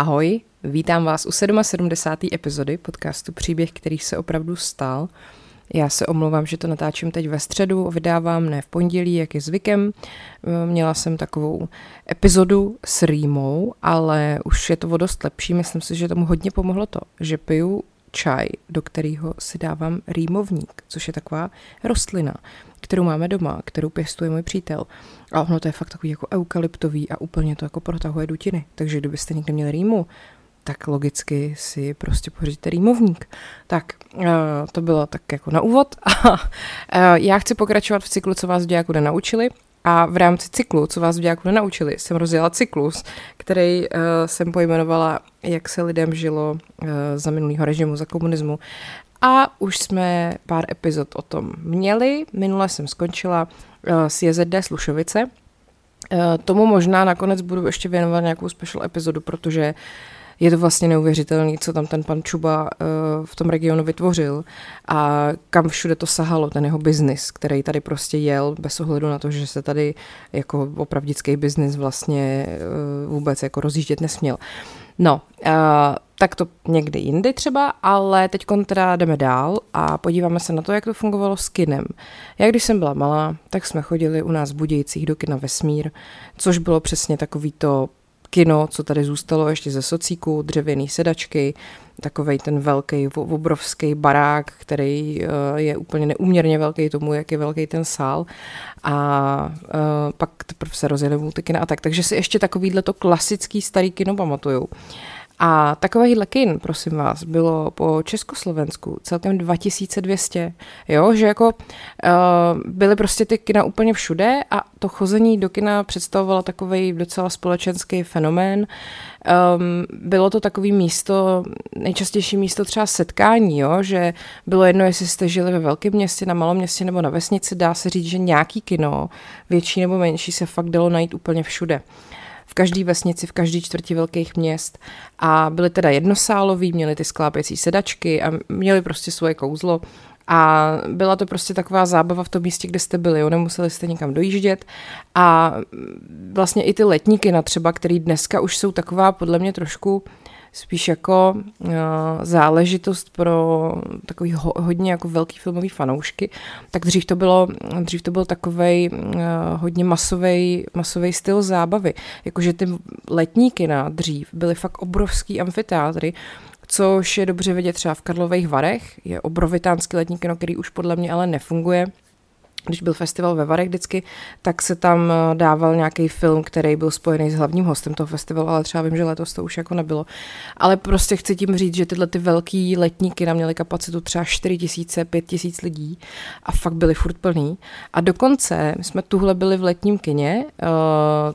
Ahoj, vítám vás u 77. epizody podcastu Příběh, který se opravdu stal. Já se omlouvám, že to natáčím teď ve středu, vydávám ne v pondělí, jak je zvykem. Měla jsem takovou epizodu s rýmou, ale už je to o dost lepší. Myslím si, že tomu hodně pomohlo to, že piju čaj, do kterého si dávám rýmovník, což je taková rostlina, kterou máme doma, kterou pěstuje můj přítel. A ono to je fakt takový jako eukalyptový a úplně to jako protahuje dutiny. Takže kdybyste někde měli rýmu, tak logicky si prostě pořídíte rýmovník. Tak, eh, to bylo tak jako na úvod. Eh, já chci pokračovat v cyklu, co vás v dějáku nenaučili. A v rámci cyklu, co vás v dějáku nenaučili, jsem rozjela cyklus, který uh, jsem pojmenovala, jak se lidem žilo uh, za minulého režimu, za komunismu. A už jsme pár epizod o tom měli. Minule jsem skončila uh, s JZD Slušovice. Uh, tomu možná nakonec budu ještě věnovat nějakou special epizodu, protože je to vlastně neuvěřitelné, co tam ten pan Čuba uh, v tom regionu vytvořil a kam všude to sahalo, ten jeho biznis, který tady prostě jel bez ohledu na to, že se tady jako opravdický biznis vlastně uh, vůbec jako rozjíždět nesměl. No, uh, tak to někdy jindy třeba, ale teď teda jdeme dál a podíváme se na to, jak to fungovalo s kinem. Já když jsem byla malá, tak jsme chodili u nás v Budějcích do kina Vesmír, což bylo přesně takový to kino, co tady zůstalo ještě ze socíku, dřevěný sedačky, takovej ten velký, obrovský barák, který eh, je úplně neuměrně velký tomu, jak je velký ten sál. A uh, pak teprve se rozjeli multikina a tak. Takže si ještě takovýhle to klasický starý kino pamatuju. A takovýhle kin, prosím vás, bylo po Československu celkem 2200, jo, že jako uh, byly prostě ty kina úplně všude a to chození do kina představovalo takový docela společenský fenomén. Um, bylo to takový místo, nejčastější místo třeba setkání, jo, že bylo jedno, jestli jste žili ve velkém městě, na malém městě nebo na vesnici, dá se říct, že nějaký kino, větší nebo menší, se fakt dalo najít úplně všude v každé vesnici, v každé čtvrti velkých měst a byly teda jednosálový, měli ty sklápěcí sedačky a měli prostě svoje kouzlo a byla to prostě taková zábava v tom místě, kde jste byli, jo? nemuseli jste nikam dojíždět a vlastně i ty letníky na třeba, který dneska už jsou taková podle mě trošku spíš jako uh, záležitost pro takový ho, hodně jako velký filmový fanoušky, tak dřív to bylo, dřív to byl takovej uh, hodně masový masový styl zábavy. Jakože ty letníky na dřív byly fakt obrovský amfiteátry, což je dobře vidět třeba v Karlových Varech, je obrovitánský letní kino, který už podle mě ale nefunguje, když byl festival ve Varech vždycky, tak se tam eh, dával nějaký film, který byl spojený s hlavním hostem toho festivalu, ale třeba vím, že letos to už jako nebylo. Ale prostě chci tím říct, že tyhle ty velký letníky nám měly kapacitu třeba 4 tisíce, 5 tisíc lidí a fakt byly furt plný. A dokonce my jsme tuhle byli v letním kině uh,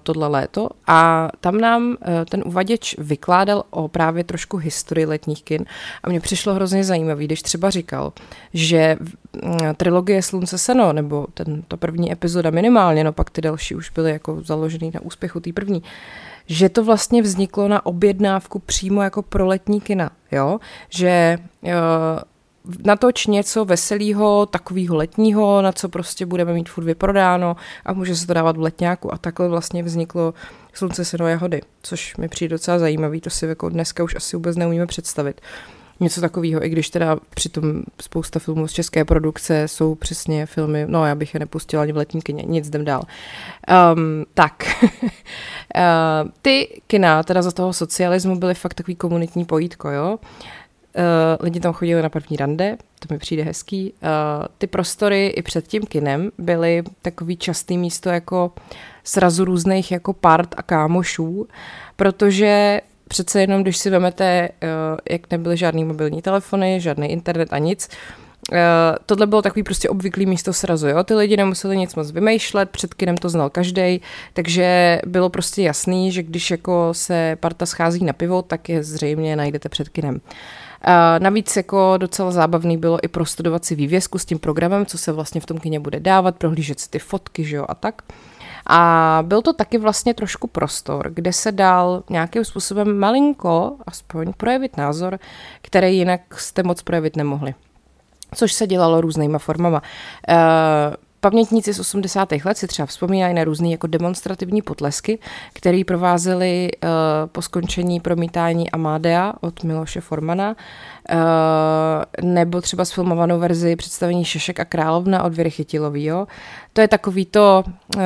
tohle léto a tam nám uh, ten uvaděč vykládal o právě trošku historii letních kin a mně přišlo hrozně zajímavý, když třeba říkal, že trilogie Slunce seno nebo ten, to první epizoda minimálně, no pak ty další už byly jako založený na úspěchu té první, že to vlastně vzniklo na objednávku přímo jako pro letní kina, jo, že uh, natoč něco veselého, takového letního, na co prostě budeme mít furt vyprodáno a může se to dávat v letňáku a takhle vlastně vzniklo Slunce, seno, jahody, což mi přijde docela zajímavý, to si jako dneska už asi vůbec neumíme představit něco takového, i když teda přitom spousta filmů z české produkce jsou přesně filmy, no já bych je nepustila ani v letní kině, nic jdem dál. Um, tak, uh, ty kina teda za toho socialismu byly fakt takový komunitní pojítko, jo. Uh, lidi tam chodili na první rande, to mi přijde hezký. Uh, ty prostory i před tím kinem byly takový častý místo jako srazu různých jako part a kámošů, protože přece jenom, když si vemete, eh, jak nebyly žádný mobilní telefony, žádný internet a nic, Uh, tohle bylo takový prostě obvyklý místo srazu, jo? Ty lidi nemuseli nic moc vymýšlet, před kinem to znal každý, takže bylo prostě jasný, že když jako se parta schází na pivo, tak je zřejmě najdete před kinem. Uh, navíc jako docela zábavný bylo i prostudovat si vývězku s tím programem, co se vlastně v tom kině bude dávat, prohlížet si ty fotky, že jo, a tak. Uh, a byl to taky vlastně trošku prostor, kde se dal nějakým způsobem malinko, aspoň projevit názor, který jinak jste moc projevit nemohli. Což se dělalo různýma formama. E, pamětníci z 80. let si třeba vzpomínají na různé jako demonstrativní potlesky, které provázely uh, po skončení promítání Amadea od Miloše Formana, nebo třeba sfilmovanou verzi představení Šešek a královna od Věry Chytilovýho. To je takový to, uh,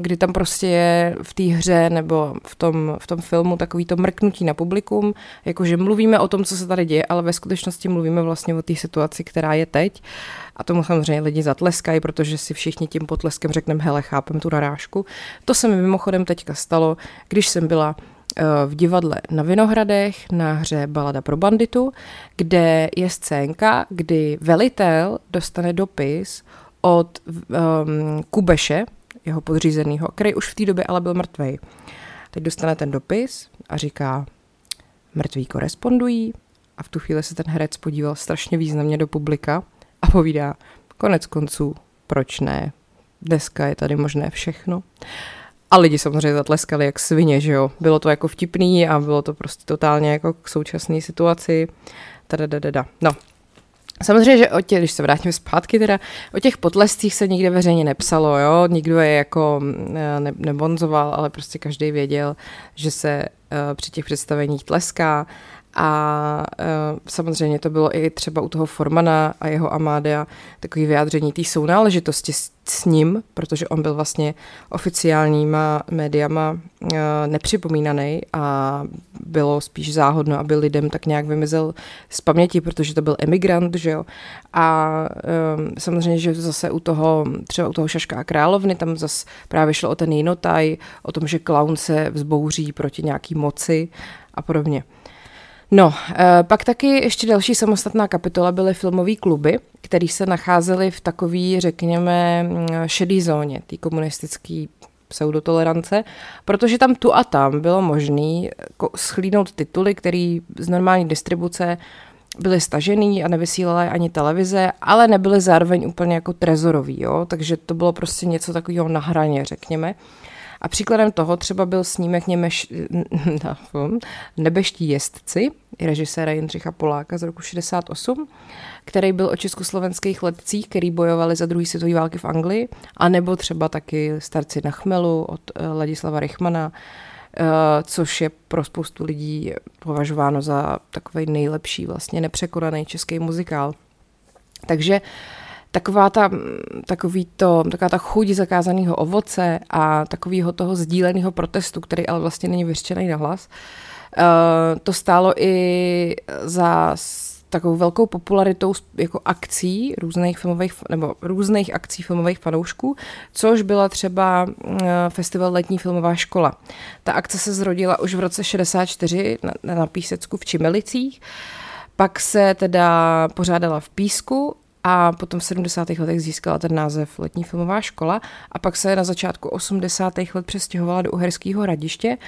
kdy tam prostě je v té hře nebo v tom, v tom filmu takový to mrknutí na publikum, jakože mluvíme o tom, co se tady děje, ale ve skutečnosti mluvíme vlastně o té situaci, která je teď. A tomu samozřejmě lidi zatleskají, protože si všichni tím potleskem řekneme, hele, chápem tu narážku. To se mi mimochodem teďka stalo, když jsem byla eh, v divadle na Vinohradech na hře Balada pro banditu, kde je scénka, kdy velitel dostane dopis od um, Kubeše, jeho podřízeného, který už v té době ale byl mrtvý. Teď dostane ten dopis a říká, mrtví korespondují a v tu chvíli se ten herec podíval strašně významně do publika a povídá, konec konců, proč ne? Dneska je tady možné všechno. A lidi samozřejmě zatleskali jak svině, že jo. Bylo to jako vtipný a bylo to prostě totálně jako k současné situaci. Tadadadada. No, Samozřejmě, že o těch, když se vrátíme zpátky, teda o těch potlescích se nikde veřejně nepsalo, jo, nikdo je jako ne, nebonzoval, ale prostě každý věděl, že se uh, při těch představeních tleská a uh, samozřejmě to bylo i třeba u toho Formana a jeho Amádia takový vyjádření té sounáležitosti s, s ním, protože on byl vlastně oficiálníma médiama uh, nepřipomínaný a bylo spíš záhodno, aby lidem tak nějak vymizel z paměti, protože to byl emigrant, že jo. A um, samozřejmě, že zase u toho, třeba u toho Šaška a Královny, tam zase právě šlo o ten jinotaj, o tom, že klaun se vzbouří proti nějaký moci a podobně. No, eh, pak taky ještě další samostatná kapitola byly filmové kluby, které se nacházely v takové, řekněme, mm, šedé zóně té komunistické pseudotolerance, protože tam tu a tam bylo možné schlínout tituly, které z normální distribuce byly stažený a nevysílala ani televize, ale nebyly zároveň úplně jako trezorový, jo? takže to bylo prostě něco takového na hraně, řekněme. A příkladem toho třeba byl snímek Němeš, Nebeští jezdci, režiséra Jindřicha Poláka z roku 68, který byl o československých letcích, který bojovali za druhý světové války v Anglii, a nebo třeba taky Starci na chmelu od eh, Ladislava Richmana, eh, což je pro spoustu lidí považováno za takový nejlepší, vlastně nepřekonaný český muzikál. Takže uh, taková ta, takový to, taková ta chuť zakázaného ovoce a takového toho sdíleného protestu, který ale vlastně není vyřčený na hlas, uh, to stálo i za takovou velkou popularitou jako akcí různých filmových, nebo různých akcí filmových fanoušků, což byla třeba uh, festival Letní filmová škola. Ta akce se zrodila už v roce 64 na, na Písecku v Čimelicích, pak se teda pořádala v Písku a potom v 70. letech získala ten název Letní filmová škola a pak se na začátku 80. let přestěhovala do Uherského radiště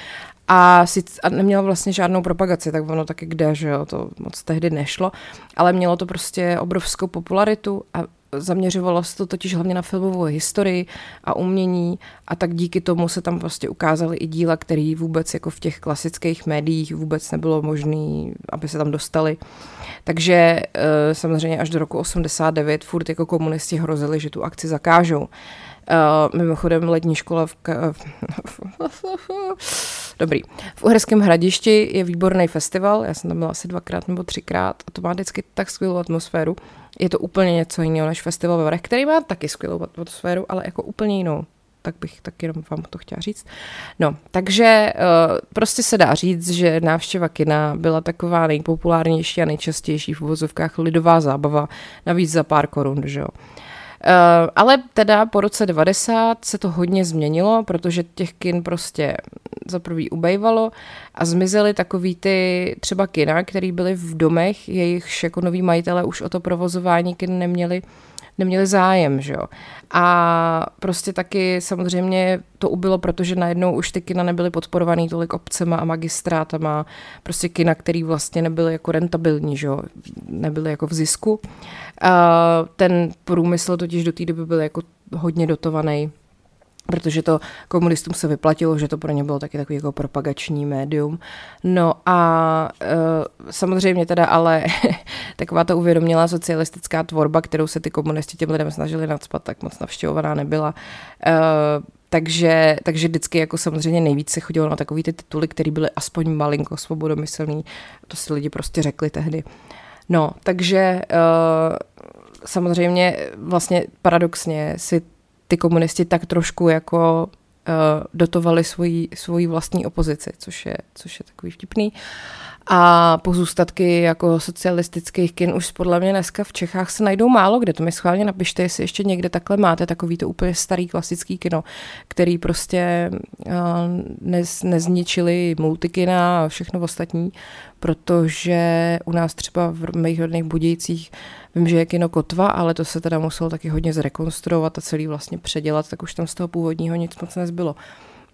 a, sic, a neměla vlastně žádnou propagaci, tak ono taky kde, že jo, to moc tehdy nešlo, ale mělo to prostě obrovskou popularitu a zaměřovalo se to totiž hlavně na filmovou historii a umění a tak díky tomu se tam prostě ukázaly i díla, které vůbec jako v těch klasických médiích vůbec nebylo možné, aby se tam dostali. Takže eh, samozřejmě až do roku 89 furt jako komunisti hrozili, že tu akci zakážou. Uh, mimochodem letní škola v, Ka- Dobrý. V Uherském hradišti je výborný festival, já jsem tam byla asi dvakrát nebo třikrát a to má vždycky tak skvělou atmosféru. Je to úplně něco jiného než festival ve který má taky skvělou atmosféru, ale jako úplně jinou tak bych tak jenom vám to chtěla říct. No, takže uh, prostě se dá říct, že návštěva kina byla taková nejpopulárnější a nejčastější v uvozovkách lidová zábava, navíc za pár korun, že jo. Uh, ale teda po roce 90 se to hodně změnilo, protože těch kin prostě za prvý ubejvalo a zmizely takový ty třeba kina, které byly v domech, jejich jako noví majitele už o to provozování kin neměli neměli zájem, že jo. A prostě taky samozřejmě to ubylo, protože najednou už ty kina nebyly podporovaný tolik obcema a magistrátama, prostě kina, který vlastně nebyly jako rentabilní, že jo, nebyly jako v zisku. A ten průmysl totiž do té doby byl jako hodně dotovaný protože to komunistům se vyplatilo, že to pro ně bylo taky takový jako propagační médium. No a e, samozřejmě teda ale taková ta uvědomělá socialistická tvorba, kterou se ty komunisti těm lidem snažili nadspat, tak moc navštěvovaná nebyla. E, takže, takže vždycky jako samozřejmě nejvíc se chodilo na takový ty tituly, které byly aspoň malinko svobodomyslný. To si lidi prostě řekli tehdy. No, takže uh, samozřejmě vlastně paradoxně si ty komunisti tak trošku jako uh, dotovali svoji, svoji vlastní opozici, což je, což je takový vtipný. A pozůstatky jako socialistických kin už podle mě dneska v Čechách se najdou málo kde. To mi schválně napište, jestli ještě někde takhle máte takový to úplně starý klasický kino, který prostě uh, nez, nezničili multikina a všechno ostatní, protože u nás třeba v mých rodných Budějcích vím, že je kino Kotva, ale to se teda muselo taky hodně zrekonstruovat a celý vlastně předělat, tak už tam z toho původního nic moc nezbylo.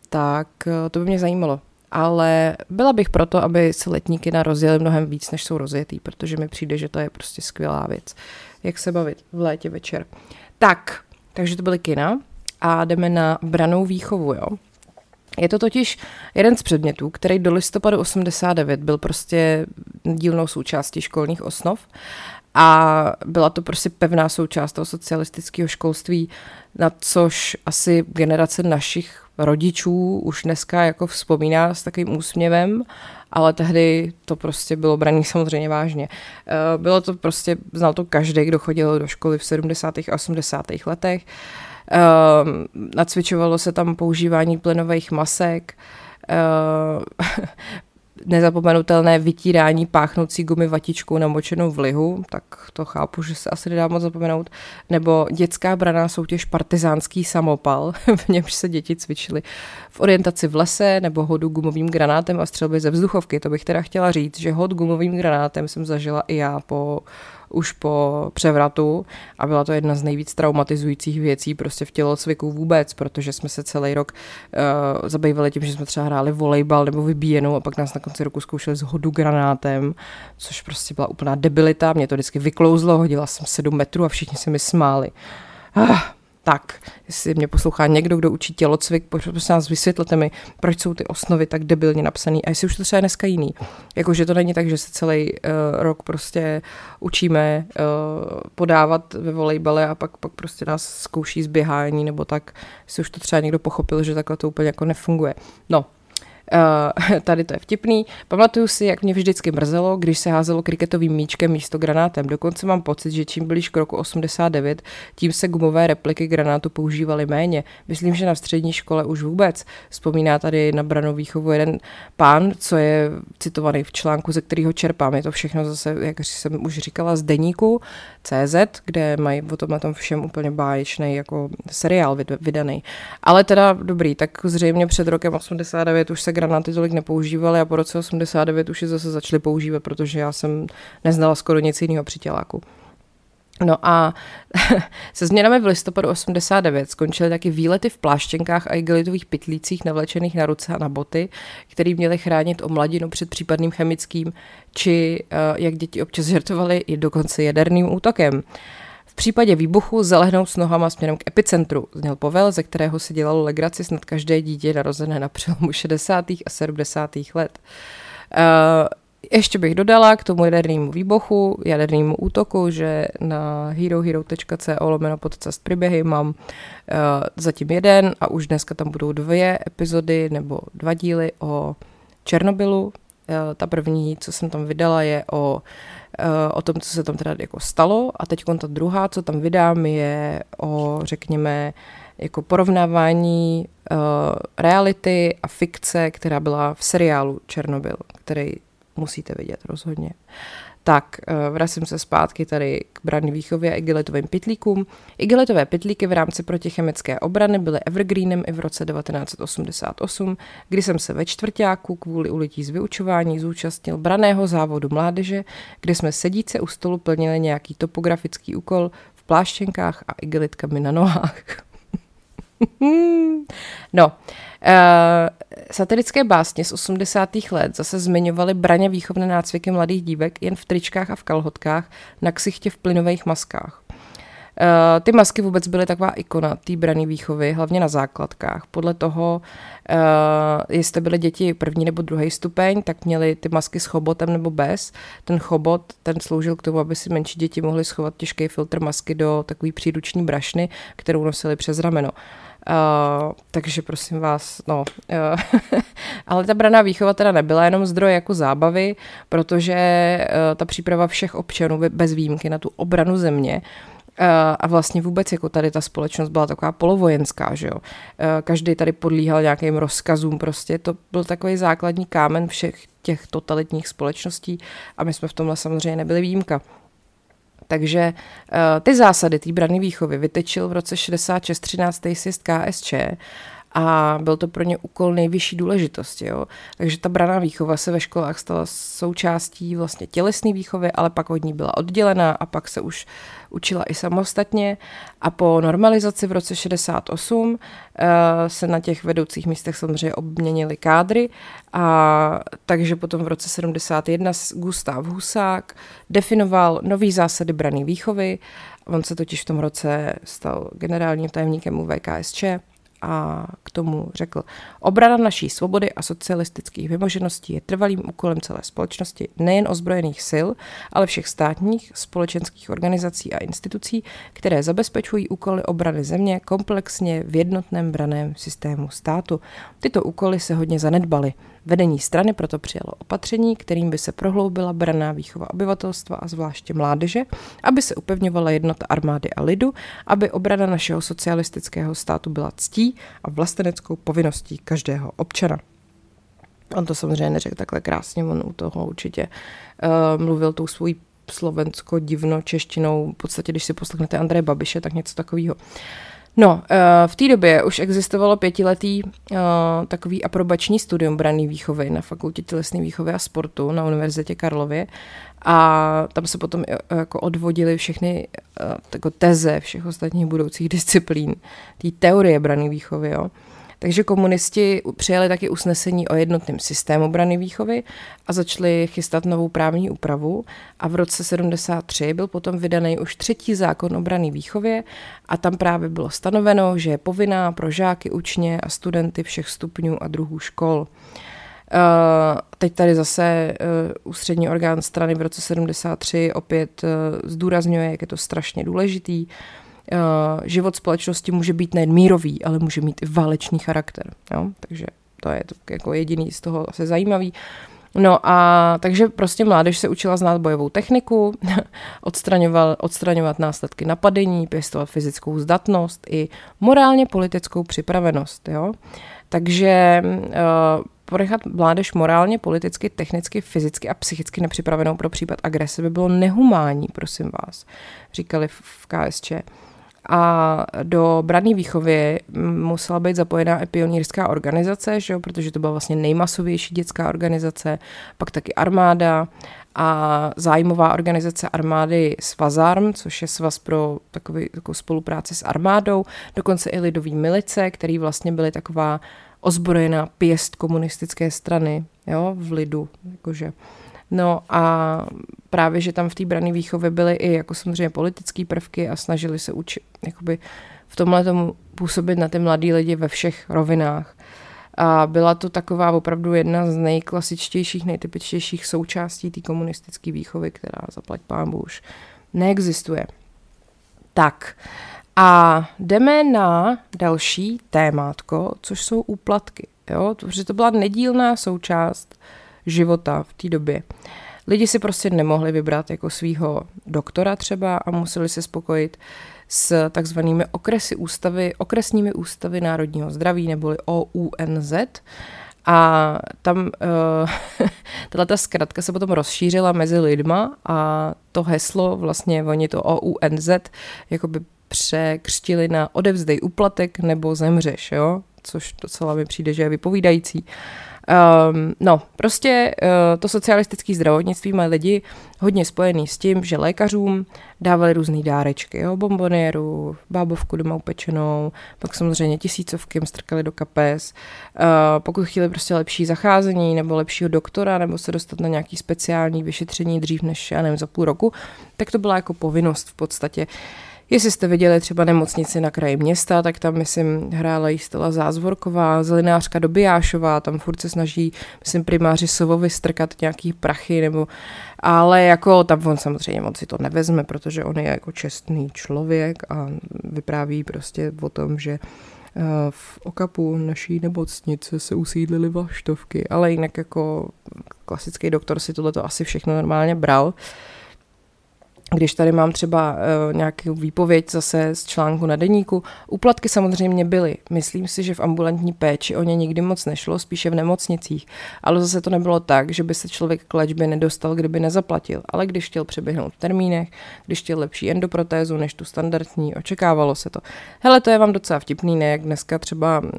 Tak uh, to by mě zajímalo ale byla bych proto, aby se letní kina rozjeli mnohem víc, než jsou rozjetý, protože mi přijde, že to je prostě skvělá věc, jak se bavit v létě večer. Tak, takže to byly kina a jdeme na branou výchovu, jo. Je to totiž jeden z předmětů, který do listopadu 89 byl prostě dílnou součástí školních osnov a byla to prostě pevná součást toho socialistického školství, na což asi generace našich rodičů už dneska jako vzpomíná s takovým úsměvem, ale tehdy to prostě bylo braný samozřejmě vážně. Eh, bylo to prostě, znal to každý, kdo chodil do školy v 70. a 80. letech. Eh, nacvičovalo se tam používání plynových masek, eh, nezapomenutelné vytírání páchnoucí gumy vatičkou namočenou v lihu, tak to chápu, že se asi nedá moc zapomenout, nebo dětská braná soutěž partizánský samopal, v němž se děti cvičily v orientaci v lese nebo hodu gumovým granátem a střelby ze vzduchovky. To bych teda chtěla říct, že hod gumovým granátem jsem zažila i já po už po převratu a byla to jedna z nejvíc traumatizujících věcí prostě v tělocviku vůbec, protože jsme se celý rok uh, zabývali tím, že jsme třeba hráli volejbal nebo vybíjenou a pak nás na konci roku zkoušeli s hodu granátem, což prostě byla úplná debilita, mě to vždycky vyklouzlo, hodila jsem sedm metrů a všichni se mi smáli. Ah, tak, jestli mě poslouchá někdo, kdo učí tělocvik, prosím nás vysvětlete mi, proč jsou ty osnovy tak debilně napsané a jestli už to třeba je dneska jiný. Jakože to není tak, že se celý uh, rok prostě učíme uh, podávat ve volejbale a pak, pak prostě nás zkouší zběhání nebo tak, jestli už to třeba někdo pochopil, že takhle to úplně jako nefunguje. No, Uh, tady to je vtipný. Pamatuju si, jak mě vždycky mrzelo, když se házelo kriketovým míčkem místo granátem. Dokonce mám pocit, že čím blíž k roku 89, tím se gumové repliky granátu používaly méně. Myslím, že na střední škole už vůbec. Vzpomíná tady na branou výchovu jeden pán, co je citovaný v článku, ze kterého čerpám. Je to všechno zase, jak jsem už říkala, z deníku CZ, kde mají o tomhle tom všem úplně báječný jako seriál vydaný. Ale teda dobrý, tak zřejmě před rokem 89 už se granáty tolik nepoužívaly a po roce 89 už je zase začaly používat, protože já jsem neznala skoro nic jiného při těláku. No a se změnami v listopadu 89 skončily taky výlety v pláštěnkách a igelitových pytlících navlečených na ruce a na boty, které měly chránit o mladinu před případným chemickým či, eh, jak děti občas žertovali, i dokonce jaderným útokem. V případě výbuchu zalehnout s nohama směrem k epicentru, zněl povel, ze kterého se dělalo legraci snad každé dítě narozené na přelomu 60. a 70. let. Uh, ještě bych dodala k tomu jadernému výbuchu, jadernému útoku, že na herohero.co lomeno podcast příběhy mám uh, zatím jeden a už dneska tam budou dvě epizody nebo dva díly o Černobylu. Uh, ta první, co jsem tam vydala, je o Eh, o tom, co se tam teda jako stalo a teď ta druhá, co tam vydám, je o, řekněme, jako porovnávání uh, reality a fikce, která byla v seriálu Černobyl, který musíte vidět rozhodně. Tak, eh, vracím se zpátky tady k branné výchově a igelitovým pytlíkům. Igelitové pytlíky v rámci protichemické obrany byly evergreenem i v roce 1988, kdy jsem se ve čtvrtáku kvůli ulití z vyučování zúčastnil braného závodu mládeže, kde jsme sedíce u stolu plnili nějaký topografický úkol v pláštěnkách a igelitkami na nohách. no, uh, satirické básně z 80. let zase zmiňovaly braně výchovné nácviky mladých dívek jen v tričkách a v kalhotkách, na ksichtě v plynových maskách. Uh, ty masky vůbec byly taková ikona té brané výchovy, hlavně na základkách. Podle toho, uh, jestli byly děti první nebo druhý stupeň, tak měly ty masky s chobotem nebo bez. Ten chobot, ten sloužil k tomu, aby si menší děti mohly schovat těžký filtr masky do takové příruční brašny, kterou nosili přes rameno. Uh, takže prosím vás, no. Uh, ale ta braná výchova teda nebyla jenom zdroj jako zábavy, protože uh, ta příprava všech občanů bez výjimky na tu obranu země a vlastně vůbec jako tady ta společnost byla taková polovojenská, že jo. Každý tady podlíhal nějakým rozkazům prostě, to byl takový základní kámen všech těch totalitních společností a my jsme v tomhle samozřejmě nebyli výjimka. Takže uh, ty zásady té branné výchovy vytečil v roce 66 13. sist KSČ a byl to pro ně úkol nejvyšší důležitosti. Jo. Takže ta braná výchova se ve školách stala součástí vlastně tělesné výchovy, ale pak od ní byla oddělená a pak se už učila i samostatně a po normalizaci v roce 68 uh, eh, se na těch vedoucích místech samozřejmě obměnili kádry a takže potom v roce 71 Gustav Husák definoval nový zásady brané výchovy. On se totiž v tom roce stal generálním tajemníkem UVKSČ a k tomu řekl, obrana naší svobody a socialistických vymožeností je trvalým úkolem celé společnosti, nejen ozbrojených sil, ale všech státních, společenských organizací a institucí, které zabezpečují úkoly obrany země komplexně v jednotném braném systému státu. Tyto úkoly se hodně zanedbaly. Vedení strany proto přijalo opatření, kterým by se prohloubila braná výchova obyvatelstva a zvláště mládeže, aby se upevňovala jednota armády a lidu, aby obrana našeho socialistického státu byla ctí a vlasteneckou povinností každého občana. On to samozřejmě neřekl takhle krásně, on u toho určitě uh, mluvil tou svojí slovensko divno češtinou, v podstatě, když si poslechnete Andreje Babiše, tak něco takového. Uh, No, eh, v té době už existovalo pětiletý uh, takový aprobační studium braný výchovy na Fakultě tělesné výchovy a sportu na Univerzitě Karlově a tam se potom uh, jako odvodily všechny jako teze všech ostatních budoucích disciplín, té teorie braný výchovy, jo. Takže komunisti přijali taky usnesení o jednotném systému obrany výchovy a začali chystat novou právní úpravu a v roce 73 byl potom vydaný už třetí zákon o obrany výchově a tam právě bylo stanoveno, že je povinná pro žáky, učně a studenty všech stupňů a druhů škol. Uh, teď tady zase uh, ústřední orgán strany v roce 73 opět uh, zdůrazňuje, jak je to strašně důležitý. Uh, život společnosti může být nejen mírový, ale může mít i válečný charakter. Jo? Takže to je to jako jediný z toho asi zajímavý. No a takže prostě mládež se učila znát bojovou techniku, odstraňoval, odstraňovat následky napadení, pěstovat fyzickou zdatnost i morálně politickou připravenost. Jo? Takže uh, ponechat mládež morálně, politicky, technicky, fyzicky a psychicky nepřipravenou pro případ agrese by bylo nehumání, prosím vás, říkali v KSČ. A do brané výchovy musela být zapojená i pionýrská organizace, že jo, protože to byla vlastně nejmasovější dětská organizace, pak taky armáda a zájmová organizace armády Svazarm, což je svaz pro takový, takovou spolupráci s armádou, dokonce i lidový milice, který vlastně byly taková ozbrojená pěst komunistické strany jo, v lidu. Jakože. No a právě, že tam v té brané výchově byly i jako samozřejmě politické prvky a snažili se učit, jakoby v tomhle tomu působit na ty mladý lidi ve všech rovinách. A byla to taková opravdu jedna z nejklasičtějších, nejtypičtějších součástí té komunistické výchovy, která zaplať pámbu už neexistuje. Tak, a jdeme na další témátko, což jsou úplatky. Jo? Protože to byla nedílná součást života v té době. Lidi si prostě nemohli vybrat jako svého doktora třeba a museli se spokojit s takzvanými okresy ústavy, okresními ústavy národního zdraví neboli OUNZ. A tam uh, tato ta zkratka se potom rozšířila mezi lidma a to heslo, vlastně oni to OUNZ, jakoby překřtili na odevzdej uplatek nebo zemřeš, jo? což docela mi přijde, že je vypovídající. Um, no, prostě uh, to socialistické zdravotnictví má lidi hodně spojený s tím, že lékařům dávali různé dárečky, jo, bombonéru, bábovku doma upečenou, pak samozřejmě tisícovky jim strkali do kapes. Uh, pokud chtěli prostě lepší zacházení nebo lepšího doktora nebo se dostat na nějaký speciální vyšetření dřív než, já nevím, za půl roku, tak to byla jako povinnost v podstatě. Jestli jste viděli třeba nemocnici na kraji města, tak tam, myslím, hrála Jistela Zázvorková, zelinářka Dobijášová, tam furt se snaží, myslím, primáři Sovovi strkat nějaký prachy, nebo, ale jako tam on samozřejmě moc si to nevezme, protože on je jako čestný člověk a vypráví prostě o tom, že eh, v okapu naší nemocnice se usídlily vlaštovky, ale jinak jako klasický doktor si tohleto asi všechno normálně bral. Uh, když tady mám třeba uh, nějakou výpověď zase z článku na deníku, úplatky samozřejmě byly. Myslím si, že v ambulantní péči o ně nikdy moc nešlo, spíše v nemocnicích. Ale zase to nebylo tak, že by se člověk k léčbě nedostal, kdyby nezaplatil. Ale když chtěl přeběhnout v termínech, když chtěl lepší endoprotézu než tu standardní, očekávalo se to. Hele, to je vám docela vtipný, ne jak dneska třeba uh,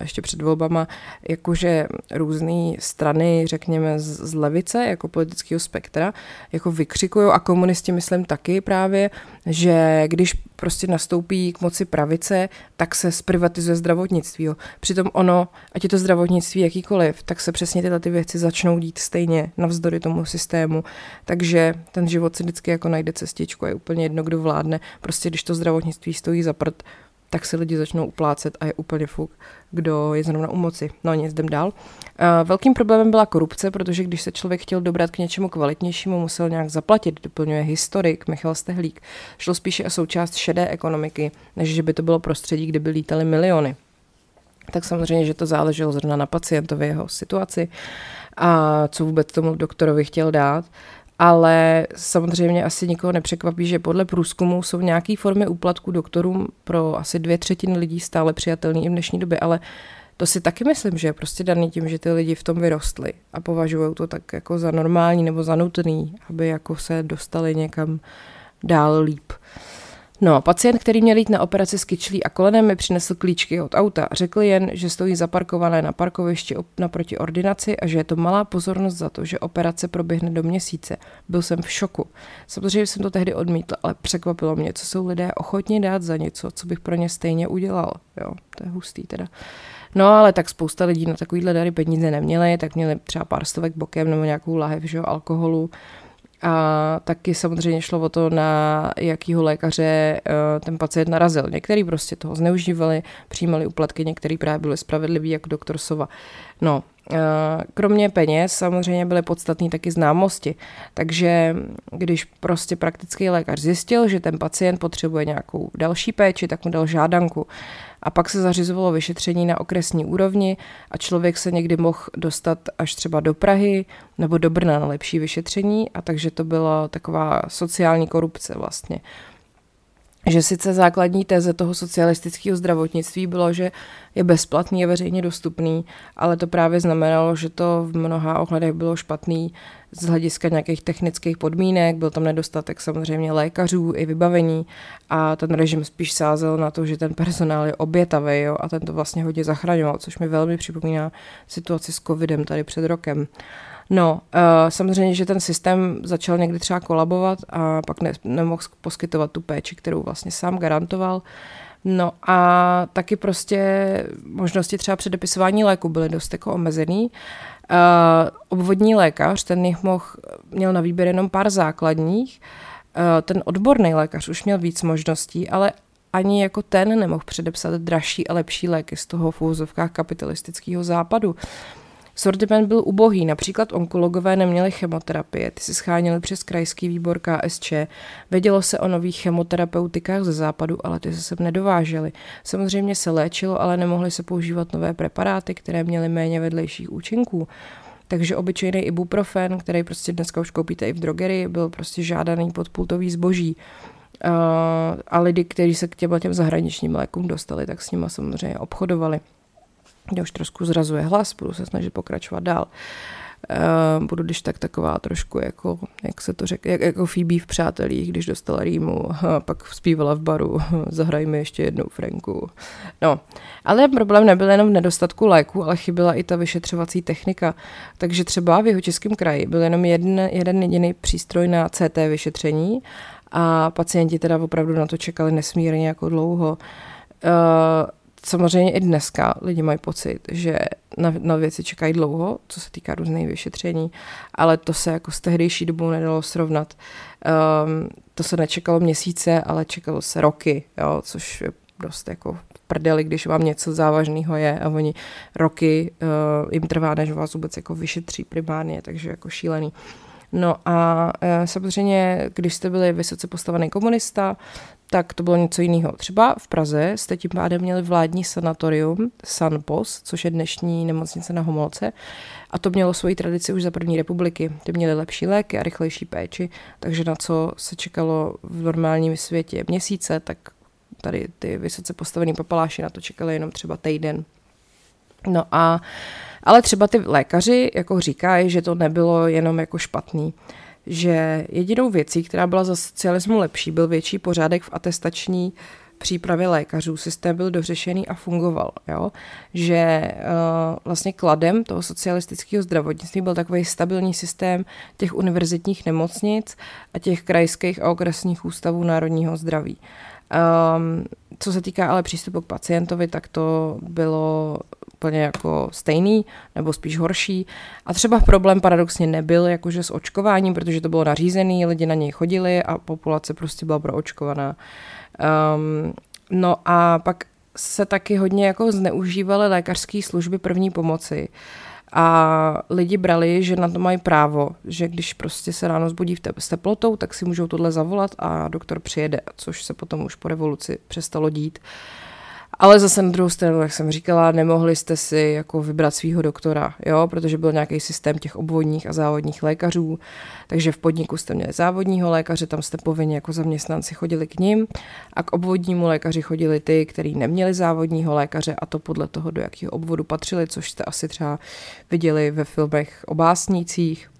ještě před volbama, jakože různé strany, řekněme z levice, jako politického spektra, jako vykřikují a komunisti, myslím, myslím taky právě, že když prostě nastoupí k moci pravice, tak se zprivatizuje zdravotnictví. Jo. Přitom ono, ať je to zdravotnictví jakýkoliv, tak se přesně tyhle ty věci začnou dít stejně navzdory tomu systému. Takže ten život si vždycky jako najde cestičku, je úplně jedno, kdo vládne. Prostě když to zdravotnictví stojí za prd, tak se lidi začnou uplácet a je úplně fuk, kdo je zrovna u moci. No nic, jdem dál. Velkým problémem byla korupce, protože když se člověk chtěl dobrat k něčemu kvalitnějšímu, musel nějak zaplatit, doplňuje historik Michal Stehlík. Šlo spíše o součást šedé ekonomiky, než že by to bylo prostředí, kde by lítaly miliony. Tak samozřejmě, že to záleželo zrovna na pacientovi, jeho situaci a co vůbec tomu doktorovi chtěl dát ale samozřejmě asi nikoho nepřekvapí, že podle průzkumu jsou nějaké formy úplatku doktorům pro asi dvě třetiny lidí stále přijatelný i v dnešní době, ale to si taky myslím, že je prostě daný tím, že ty lidi v tom vyrostli a považují to tak jako za normální nebo za nutný, aby jako se dostali někam dál líp. No, pacient, který měl jít na operaci s kyčlí a kolenem, mi přinesl klíčky od auta. Řekl jen, že stojí zaparkované na parkovišti naproti ordinaci a že je to malá pozornost za to, že operace proběhne do měsíce. Byl jsem v šoku. Samozřejmě jsem to tehdy odmítl, ale překvapilo mě, co jsou lidé ochotni dát za něco, co bych pro ně stejně udělal. Jo, to je hustý teda. No ale tak spousta lidí na takovýhle dary peníze neměli, tak měli třeba pár stovek bokem nebo nějakou lahev že, alkoholu. A taky samozřejmě šlo o to, na jakýho lékaře eh, ten pacient narazil. Některý prostě toho zneužívali, přijímali uplatky, některý právě byli spravedliví, jako doktor Sova. No, kromě peněz samozřejmě byly podstatné taky známosti. Takže když prostě praktický lékař zjistil, že ten pacient potřebuje nějakou další péči, tak mu dal žádanku. A pak se zařizovalo vyšetření na okresní úrovni a člověk se někdy mohl dostat až třeba do Prahy nebo do Brna na lepší vyšetření a takže to byla taková sociální korupce vlastně že sice základní téze toho socialistického zdravotnictví bylo, že je bezplatný, je veřejně dostupný, ale to právě znamenalo, že to v mnoha ohledech bylo špatný z hlediska nějakých technických podmínek, byl tam nedostatek samozřejmě lékařů i vybavení a ten režim spíš sázel na to, že ten personál je obětavý jo, a ten to vlastně hodně zachraňoval, což mi velmi připomíná situaci s covidem tady před rokem. No, uh, samozřejmě, že ten systém začal někdy třeba kolabovat a pak ne, nemohl poskytovat tu péči, kterou vlastně sám garantoval. No a taky prostě možnosti třeba předepisování léku byly dost jako omezený. Uh, obvodní lékař, ten jich mohl, měl na výběr jenom pár základních. Uh, ten odborný lékař už měl víc možností, ale ani jako ten nemohl předepsat dražší a lepší léky z toho v kapitalistického západu. Uh, Sortiment byl ubohý, například onkologové neměli chemoterapie, ty si scháněli přes krajský výbor KSČ, vědělo se o nových chemoterapeutikách ze západu, ale ty se sem nedovážely. Samozřejmě se léčilo, ale nemohly se používat nové preparáty, které měly méně vedlejších účinků. Takže obyčejný ibuprofen, který prostě dneska už koupíte i v drogerii, byl prostě žádaný podpultový zboží. Uh, a lidi, kteří se k těm zahraničním lékům dostali, tak s nimi samozřejmě obchodovali. Mě už trošku zrazuje hlas, budu se snažit pokračovat dál. Uh, budu když tak taková trošku jako, jak se to řekne, jak, jako Phoebe v Přátelích, když dostala rýmu, a pak zpívala v baru, zahrajme ještě jednou Franku. No, ale problém nebyl jenom v nedostatku léku, ale chyběla i ta vyšetřovací technika. Takže třeba v jeho českém kraji byl jenom jeden, jeden jediný přístroj na CT vyšetření a pacienti teda opravdu na to čekali nesmírně jako dlouho. Uh, samozřejmě i dneska lidi mají pocit, že na, na věci čekají dlouho, co se týká různých vyšetření, ale to se jako s tehdejší dobou nedalo srovnat. Um, to se nečekalo měsíce, ale čekalo se roky, jo, což je dost jako prdeli, když vám něco závažného je a oni roky uh, jim trvá, než vás vůbec jako vyšetří primárně, takže jako šílený. No a uh, samozřejmě, když jste byli vysoce postavený komunista, tak to bylo něco jiného. Třeba v Praze jste tím pádem měli vládní sanatorium Sanpos, což je dnešní nemocnice na Homolce, a to mělo svoji tradici už za první republiky. Ty měly lepší léky a rychlejší péči, takže na co se čekalo v normálním světě měsíce, tak tady ty vysoce postavený papaláši na to čekali jenom třeba týden. No a ale třeba ty lékaři jako říkají, že to nebylo jenom jako špatný že jedinou věcí, která byla za socialismu lepší, byl větší pořádek v atestační přípravě lékařů. Systém byl dořešený a fungoval. Jo? Že uh, vlastně kladem toho socialistického zdravotnictví byl takový stabilní systém těch univerzitních nemocnic a těch krajských a okresních ústavů národního zdraví. Um, co se týká ale přístupu k pacientovi, tak to bylo úplně jako stejný, nebo spíš horší. A třeba problém paradoxně nebyl jakože s očkováním, protože to bylo nařízený, lidi na něj chodili a populace prostě byla proočkovaná. Um, no a pak se taky hodně jako zneužívaly lékařské služby první pomoci. A lidi brali, že na to mají právo, že když prostě se ráno zbudí te- s teplotou, tak si můžou tohle zavolat a doktor přijede, což se potom už po revoluci přestalo dít. Uh, ale zase na druhou stranu, jak jsem říkala, nemohli jste si jako vybrat svého doktora, jo, protože byl nějaký systém těch obvodních a závodních lékařů, takže v podniku jste měli závodního lékaře, tam jste povinně jako zaměstnanci chodili k ním a k obvodnímu lékaři chodili ty, kteří neměli závodního lékaře a to podle toho, do jakého obvodu patřili, což jste asi třeba viděli ve filmech o básnících.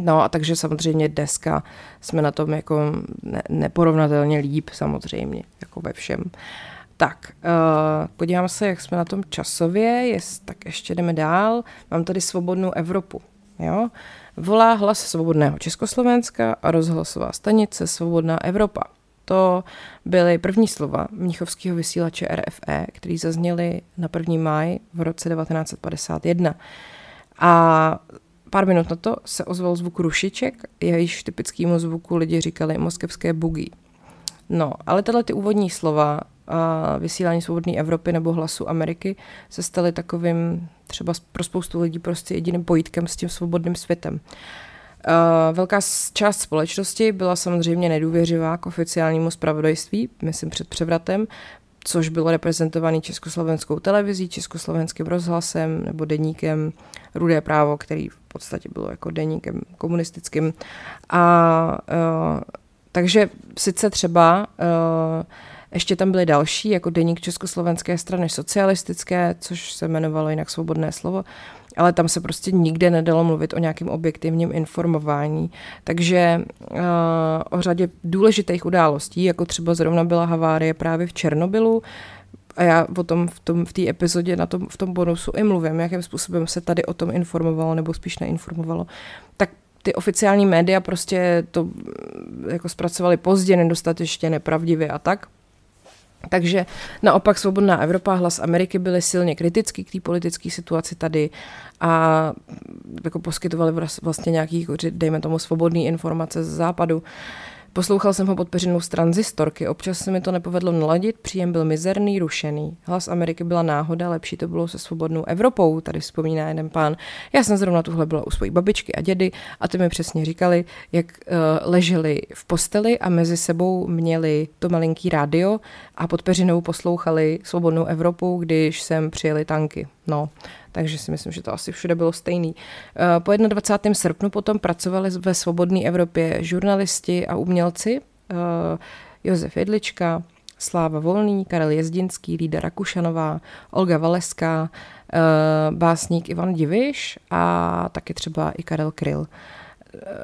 No a takže samozřejmě dneska jsme na tom jako ne, neporovnatelně líp samozřejmě, jako ve všem. Uh, tak, uh, podívám se, jak jsme na tom časově, jest, tak ještě jdeme dál. Mám tady svobodnou Evropu. Jo? Volá hlas svobodného Československa a rozhlasová stanice Svobodná Evropa. To byly první slova mnichovského vysílače RFE, který zazněly na 1. máj v roce 1951. A pár minut na to se ozval zvuk rušiček, jejíž typickému zvuku lidi říkali moskevské bugy. No, ale tyhle ty úvodní slova a vysílání svobodné Evropy nebo hlasu Ameriky se staly takovým třeba pro spoustu lidí prostě jediným pojítkem s tím svobodným světem. Velká část společnosti byla samozřejmě nedůvěřivá k oficiálnímu spravodajství, myslím před převratem, což bylo reprezentované československou televizí, československým rozhlasem nebo deníkem Rudé právo, který v podstatě bylo jako deníkem komunistickým. A uh, takže sice třeba uh, ještě tam byly další, jako deník Československé strany socialistické, což se jmenovalo jinak Svobodné slovo, ale tam se prostě nikde nedalo mluvit o nějakém objektivním informování. Takže uh, o řadě důležitých událostí, jako třeba zrovna byla havárie právě v Černobylu, a já o tom v, tom, v té epizodě na tom, v tom bonusu i mluvím, jakým způsobem se tady o tom informovalo nebo spíš neinformovalo, tak ty oficiální média prostě to jako zpracovali pozdě, nedostatečně, nepravdivě a tak. Takže naopak Svobodná Evropa, hlas Ameriky byly silně kritický k té politické situaci tady a jako poskytovali vlastně nějaký, dejme tomu, svobodný informace z západu. Poslouchal jsem ho pod peřinou z tranzistorky, občas se mi to nepovedlo naladit, příjem byl mizerný, rušený. Hlas Ameriky byla náhoda, lepší to bylo se svobodnou Evropou, tady vzpomíná jeden pán. Já jsem zrovna tuhle byla u svojí babičky a dědy a ty mi přesně říkali, jak uh, leželi v posteli a mezi sebou měli to malinký rádio a pod peřinou poslouchali svobodnou Evropu, když sem přijeli tanky. No, takže si myslím, že to asi všude bylo stejný. Eh, po 21. srpnu potom pracovali ve Svobodné Evropě žurnalisti a umělci eh, Josef Jedlička, Sláva Volný, Karel Jezdinský, Lída Rakušanová, Olga Valeská, eh, básník Ivan Diviš a taky třeba i Karel Kryl.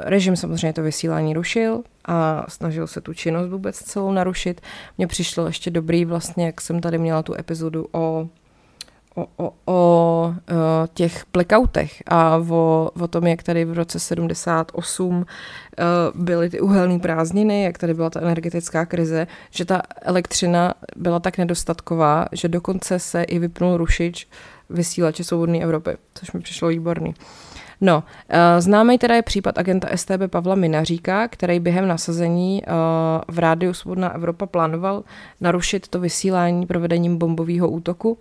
Režim samozřejmě to vysílání rušil a snažil se tu činnost vůbec celou narušit. Mně přišlo ještě dobrý vlastně, jak jsem tady měla tu epizodu o o, o, o těch blackoutech a o, o tom, jak tady v roce 78 byly ty uhelné prázdniny, jak tady byla ta energetická krize, že ta elektřina byla tak nedostatková, že dokonce se i vypnul rušič vysílače Svobodné Evropy, což mi přišlo výborný. No, známý teda je případ agenta STB Pavla Minaříka, který během nasazení v rádiu Svobodná Evropa plánoval narušit to vysílání provedením bombového útoku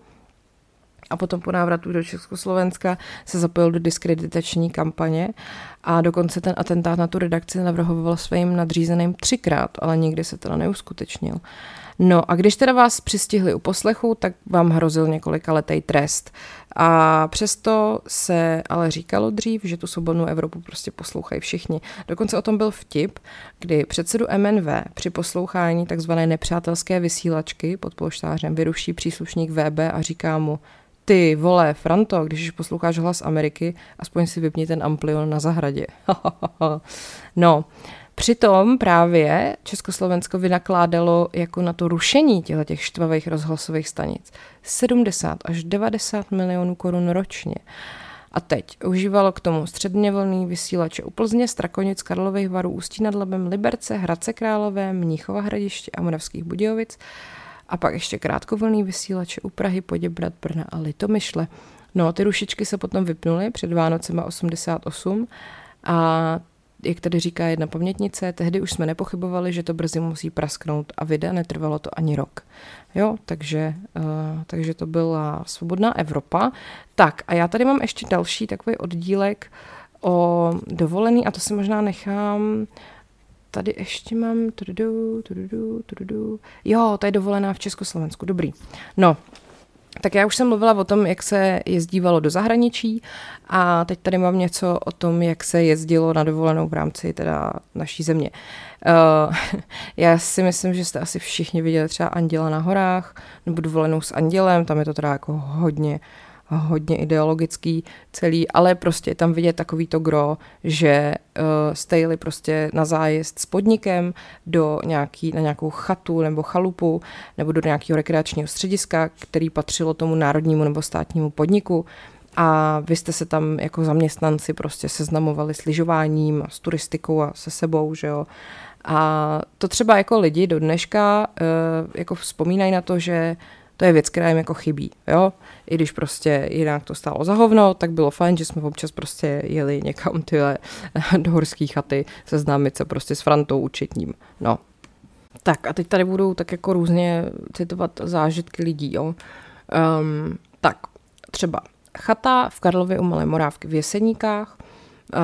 a potom po návratu do Československa se zapojil do diskreditační kampaně a dokonce ten atentát na tu redakci navrhoval svým nadřízeným třikrát, ale nikdy se teda neuskutečnil. No a když teda vás přistihli u poslechu, tak vám hrozil několika letý trest. A přesto se ale říkalo dřív, že tu svobodnou Evropu prostě poslouchají všichni. Dokonce o tom byl vtip, kdy předsedu MNV při poslouchání takzvané nepřátelské vysílačky pod polštářem vyruší příslušník VB a říká mu, ty vole, Franto, když posloucháš hlas Ameriky, aspoň si vypni ten amplion na zahradě. no, Přitom právě Československo vynakládalo jako na to rušení těchto těch štvavých rozhlasových stanic 70 až 90 milionů korun ročně. A teď užívalo k tomu středně vlný vysílače u Plzně, Strakonic, Karlových varů, Ústí nad Labem, Liberce, Hradce Králové, Mníchova hradiště a Moravských Budějovic a pak ještě krátkovlný vysílače u Prahy, Poděbrad, Brna a Litomyšle. No, ty rušičky se potom vypnuly před Vánocema 88 a jak tady říká jedna pamětnice, tehdy už jsme nepochybovali, že to brzy musí prasknout a vida netrvalo to ani rok. Jo, takže, uh, takže to byla svobodná Evropa. Tak a já tady mám ještě další takový oddílek o dovolený a to si možná nechám tady ještě mám tududu, tududu, tududu. Jo, to je dovolená v Československu, dobrý. No, tak já už jsem mluvila o tom, jak se jezdívalo do zahraničí a teď tady mám něco o tom, jak se jezdilo na dovolenou v rámci teda naší země. Uh, já si myslím, že jste asi všichni viděli třeba Anděla na horách nebo dovolenou s Andělem, tam je to teda jako hodně hodně ideologický celý, ale prostě tam vidět takový to gro, že uh, jste jeli prostě na zájezd s podnikem do nějaký, na nějakou chatu nebo chalupu nebo do nějakého rekreačního střediska, který patřilo tomu národnímu nebo státnímu podniku a vy jste se tam jako zaměstnanci prostě seznamovali s lyžováním s turistikou a se sebou, že jo. A to třeba jako lidi do dneška uh, jako vzpomínají na to, že to je věc, která jim jako chybí, jo. I když prostě jinak to stálo za hovno, tak bylo fajn, že jsme občas prostě jeli někam tyhle do horské chaty seznámit se prostě s Frantou účetním, no. Tak a teď tady budou tak jako různě citovat zážitky lidí, jo. Um, tak, třeba chata v Karlově u Malé Morávky v Jeseníkách, uh,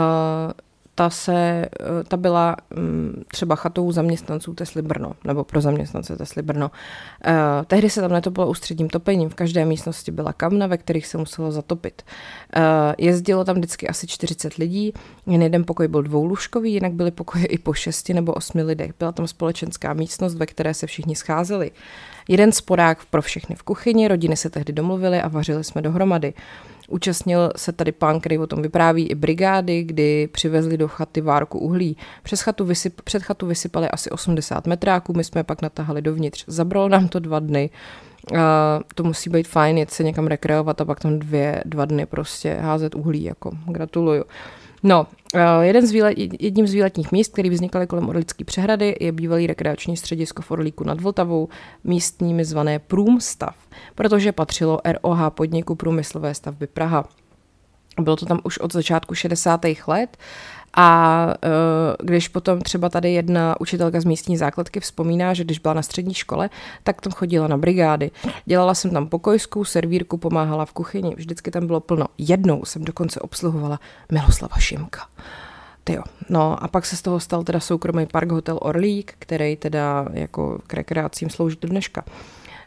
ta, se, eh, ta byla mm, třeba chatou zaměstnanců Tesly Brno, nebo pro zaměstnance Tesly Brno. Eh, tehdy se tam netopilo ústředním topením, v každé místnosti byla kamna, ve kterých se muselo zatopit. Eh, jezdilo tam vždycky asi 40 lidí, jen jeden pokoj byl dvoulůžkový, jinak byly pokoje i po šesti nebo osmi lidech. Byla tam společenská místnost, ve které se všichni scházeli. Jeden spodák pro všechny v kuchyni, rodiny se tehdy domluvily a vařili jsme dohromady. Účastnil se tady pán, který o tom vypráví, i brigády, kdy přivezli do chaty várku uhlí. Přes chatu vysyp, před chatu vysypali asi 80 metráků, my jsme pak natahali dovnitř. Zabralo nám to dva dny. Uh, to musí být fajn, jet se někam rekreovat a pak tam dvě, dva dny prostě házet uhlí, jako gratuluju. No, jeden z výlet, jedním z výletních míst, který vznikaly kolem Orlické přehrady, je bývalý rekreační středisko v Orlíku nad Vltavou, místními zvané Průmstav, protože patřilo ROH podniku průmyslové stavby Praha. Bylo to tam už od začátku 60. let a uh, když potom třeba tady jedna učitelka z místní základky vzpomíná, že když byla na střední škole, tak tam chodila na brigády. Dělala jsem tam pokojskou, servírku, pomáhala v kuchyni, vždycky tam bylo plno. Jednou jsem dokonce obsluhovala Miloslava Šimka. Tyjo. No a pak se z toho stal teda soukromý park Hotel Orlík, který teda jako k rekreacím slouží do dneška.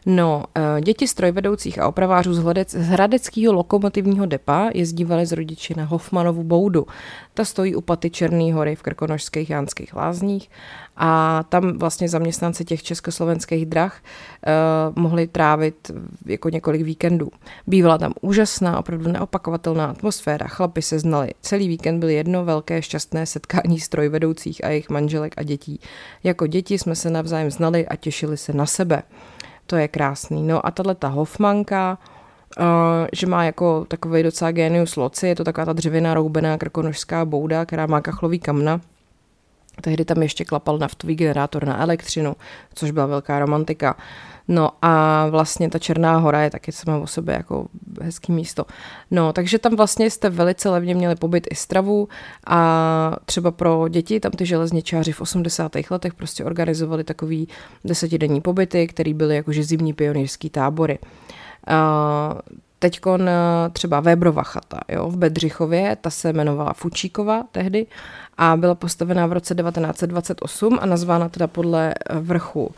No, eh, děti strojvedoucích a opravářů z, hledec, z hradeckého lokomotivního depa jezdívali z rodiči na Hofmanovu boudu. Ta stojí u paty Černý hory v krkonožských jánských lázních a tam vlastně zaměstnanci těch československých drah uh, mohli trávit jako několik víkendů. Bývala tam úžasná, opravdu neopakovatelná atmosféra, chlapi se znali. Celý víkend byl jedno velké šťastné setkání strojvedoucích a jejich manželek a dětí. Jako děti jsme se navzájem znali a těšili se na sebe. To je krásný. No a tahle ta Hofmanka, že má jako takový docela genius loci, je to taková ta dřevěná roubená krkonožská bouda, která má kachlový kamna. Tehdy tam ještě klapal naftový generátor na elektřinu, což byla velká romantika. No a vlastně ta Černá hora je taky sama o sobě jako hezký místo. No, takže tam vlastně jste velice levně měli pobyt i stravu a třeba pro děti tam ty železničáři v 80. letech prostě organizovali takový desetidenní pobyty, který byly jakože zimní pionýrský tábory. Uh, Teď třeba Vébrova chata jo, v Bedřichově, ta se jmenovala Fučíkova tehdy a byla postavená v roce 1928 a nazvána teda podle vrchu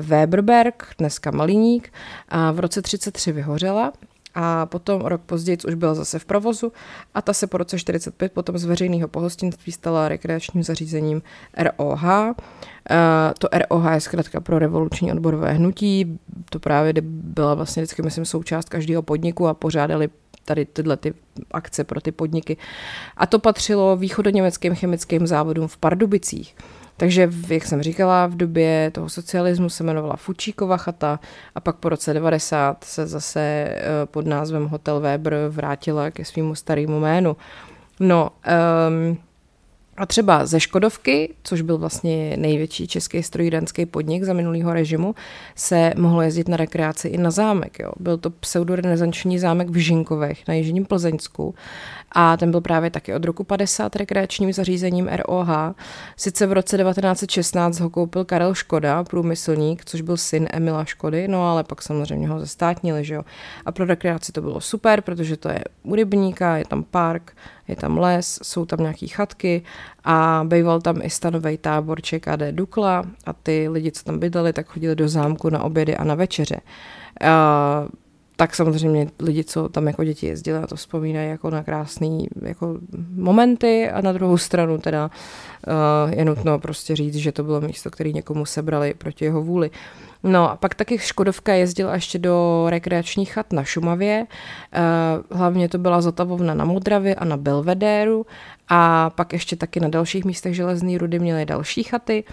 Weberberg, dneska Maliník, a v roce 33 vyhořela a potom rok později už byla zase v provozu a ta se po roce 45 potom z veřejného pohostinství stala rekreačním zařízením ROH. E, to ROH je zkrátka pro revoluční odborové hnutí, to právě byla vlastně vždycky, myslím, součást každého podniku a pořádali tady tyhle ty akce pro ty podniky. A to patřilo východoněmeckým chemickým závodům v Pardubicích. Takže, jak jsem říkala, v době toho socialismu se jmenovala Fučíkova chata a pak po roce 90 se zase eh, pod názvem Hotel Weber vrátila ke svýmu starému jménu. No, um, a třeba ze Škodovky, což byl vlastně největší český strojírenský podnik za minulého režimu, se mohlo jezdit na rekreaci i na zámek. Jo. Byl to pseudorenesanční zámek v Žinkovech na Jižním Plzeňsku a ten byl právě taky od roku 50 rekreačním zařízením ROH. Sice v roce 1916 ho koupil Karel Škoda, průmyslník, což byl syn Emila Škody, no ale pak samozřejmě ho zestátnili, že jo. A pro rekreaci to bylo super, protože to je u rybníka, je tam park, je tam les, jsou tam nějaký chatky a býval tam i stanový tábor ČKD Dukla a ty lidi, co tam bydleli, tak chodili do zámku na obědy a na večeře. Uh, tak samozřejmě lidi, co tam jako děti jezdili, na to vzpomínají jako na krásné jako momenty a na druhou stranu teda uh, je nutno prostě říct, že to bylo místo, které někomu sebrali proti jeho vůli. No a pak taky Škodovka jezdila ještě do rekreačních chat na Šumavě, uh, hlavně to byla Zotavovna na Modravě a na Belvedéru a pak ještě taky na dalších místech železné rudy měly další chaty,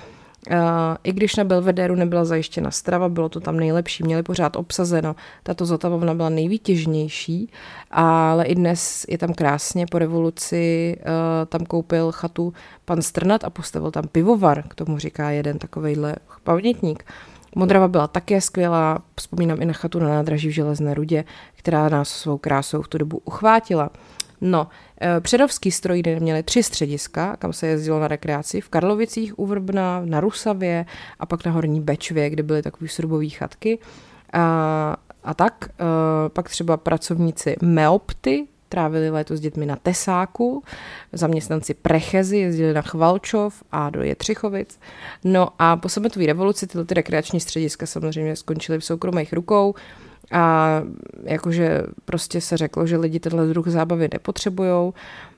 Uh, I když na Belvedéru nebyla zajištěna strava, bylo to tam nejlepší, měli pořád obsazeno. Tato zotavovna byla nejvýtěžnější, ale i dnes je tam krásně. Po revoluci uh, tam koupil chatu pan Strnat a postavil tam pivovar, k tomu říká jeden takovejhle pamětník. Modrava byla také skvělá, vzpomínám i na chatu na nádraží v Železné rudě, která nás svou krásou v tu dobu uchvátila. No, eh, Předovský strojny měly tři střediska, kam se jezdilo na rekreaci, v Karlovicích u Vrbna, na Rusavě a pak na Horní Bečvě, kde byly takové srubové chatky. A, a tak, eh, pak třeba pracovníci Meopty, trávili léto s dětmi na Tesáku, zaměstnanci Prechezy jezdili na Chvalčov a do Jetřichovic. No a po sametové revoluci tyhle ty rekreační střediska samozřejmě skončily v soukromých rukou, a jakože prostě se řeklo, že lidi tenhle druh zábavy nepotřebujou,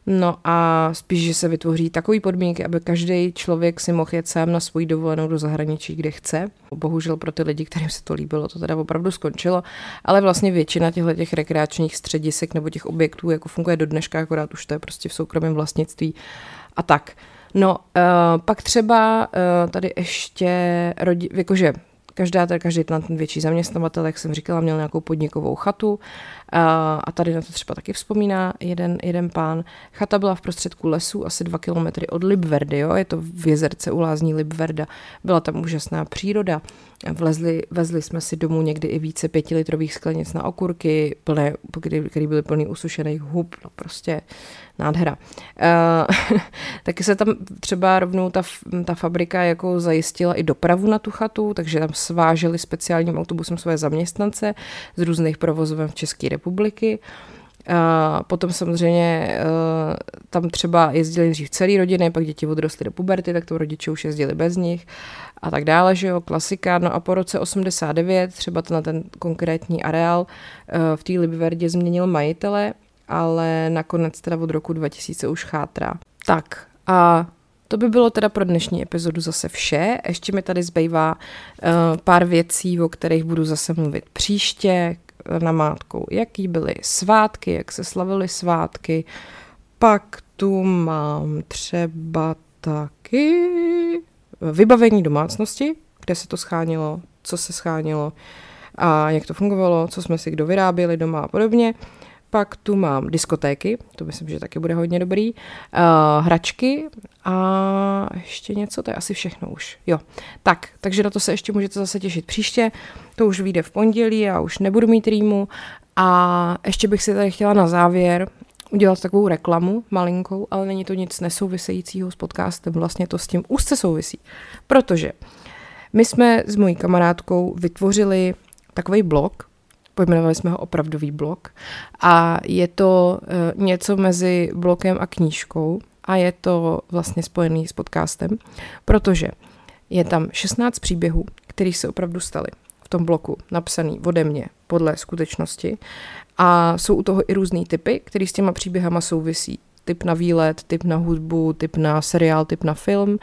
no a spíš, že se vytvoří takový podmínky, aby každý člověk si mohl jet sám na svůj dovolenou do zahraničí, kde chce. Bohužel pro ty lidi, kterým se to líbilo, to teda opravdu skončilo, ale vlastně většina těchto těch rekreačních středisek nebo těch objektů jako funguje do dneška, akorát už to je prostě v soukromém vlastnictví a tak. No, uh, pak třeba uh, tady ještě, rodi, jakože Každá, tady, každý ten, ten větší zaměstnavatel, jak jsem říkala, měl nějakou podnikovou chatu a, tady na to třeba taky vzpomíná jeden, jeden pán. Chata byla v prostředku lesu, asi dva kilometry od Libverdy, jo? je to v jezerce u lázní Libverda. Byla tam úžasná příroda. Vlezli, vezli jsme si domů někdy i více pětilitrových sklenic na okurky, plné, které byly plný usušených hub, no prostě nádhera. Uh, taky se tam třeba rovnou ta, ta fabrika jako zajistila i dopravu na tu chatu, takže tam sváželi speciálním autobusem své zaměstnance z různých provozoven v České republiky. A potom samozřejmě tam třeba jezdili dřív celý rodiny, pak děti odrostly do puberty, tak to rodiče už jezdili bez nich a tak dále, že jo, klasika. No a po roce 89 třeba na ten konkrétní areál v té Libverdě změnil majitele ale nakonec teda od roku 2000 už chátrá. Tak a to by bylo teda pro dnešní epizodu zase vše. Ještě mi tady zbývá uh, pár věcí, o kterých budu zase mluvit příště na mátku. Jaký byly svátky, jak se slavily svátky. Pak tu mám třeba taky vybavení domácnosti, kde se to schánilo, co se schánilo. a jak to fungovalo, co jsme si kdo vyráběli doma a podobně. Pak tu mám diskotéky, to myslím, že taky bude hodně dobrý, uh, hračky a ještě něco, to je asi všechno už. Jo, tak, takže na to se ještě můžete zase těšit příště, to už vyjde v pondělí, já už nebudu mít rýmu. A ještě bych si tady chtěla na závěr udělat takovou reklamu malinkou, ale není to nic nesouvisejícího s podcastem, vlastně to s tím úzce souvisí, protože my jsme s mojí kamarádkou vytvořili takový blog, pojmenovali jsme ho opravdový blog a je to uh, něco mezi blokem a knížkou a je to vlastně spojený s podcastem, protože je tam 16 příběhů, které se opravdu staly v tom bloku, napsaný ode mě podle skutečnosti a jsou u toho i různý typy, které s těma příběhama souvisí. Typ na výlet, typ na hudbu, typ na seriál, typ na film.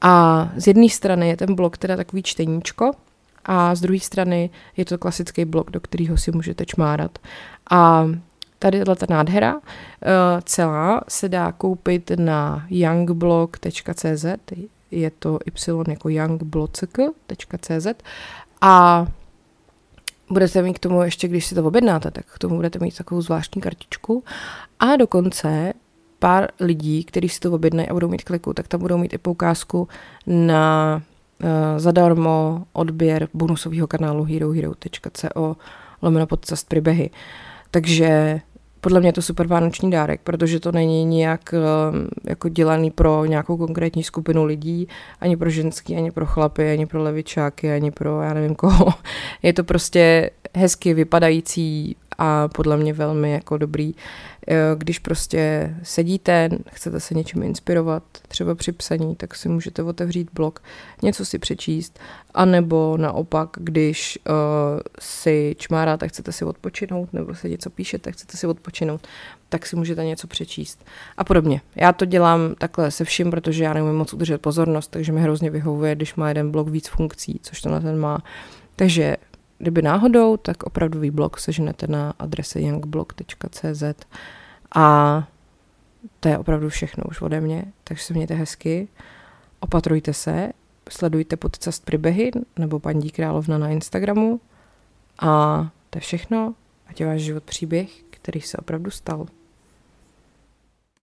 A z jedné strany je ten blok teda takový čteníčko, a z druhé strany je to klasický blok, do kterého si můžete čmárat. A tady ta nádhera. Uh, celá se dá koupit na youngblog.cz, je to y jako youngblog.cz a budete mít k tomu ještě, když si to objednáte, tak k tomu budete mít takovou zvláštní kartičku. A dokonce pár lidí, kteří si to objednají a budou mít kliku, tak tam budou mít i poukázku na zadarmo odběr bonusového kanálu herohero.co lomeno podcast příběhy. Takže podle mě je to super vánoční dárek, protože to není nijak um, jako dělaný pro nějakou konkrétní skupinu lidí, ani pro ženský, ani pro chlapy, ani pro levičáky, ani pro já nevím koho. Je to prostě hezky vypadající a podle mě velmi jako dobrý Eh, když prostě sedíte, chcete se něčím inspirovat, třeba při psaní, tak si můžete otevřít blog, něco si přečíst, anebo naopak, když uh, si čmáráte, chcete si odpočinout, nebo si něco píšete, chcete si odpočinout, tak si můžete něco přečíst a podobně. Já to dělám takhle se vším, protože já neumím moc udržet pozornost, takže mi hrozně vyhovuje, když má jeden blog víc funkcí, což to na ten má. Takže kdyby náhodou, tak opravdový blog seženete na adrese youngblog.cz a to je opravdu všechno už ode mě, takže se mějte hezky, opatrujte se, sledujte podcast Pribehy nebo paní Královna na Instagramu. A to je všechno, ať je váš život příběh, který se opravdu stal.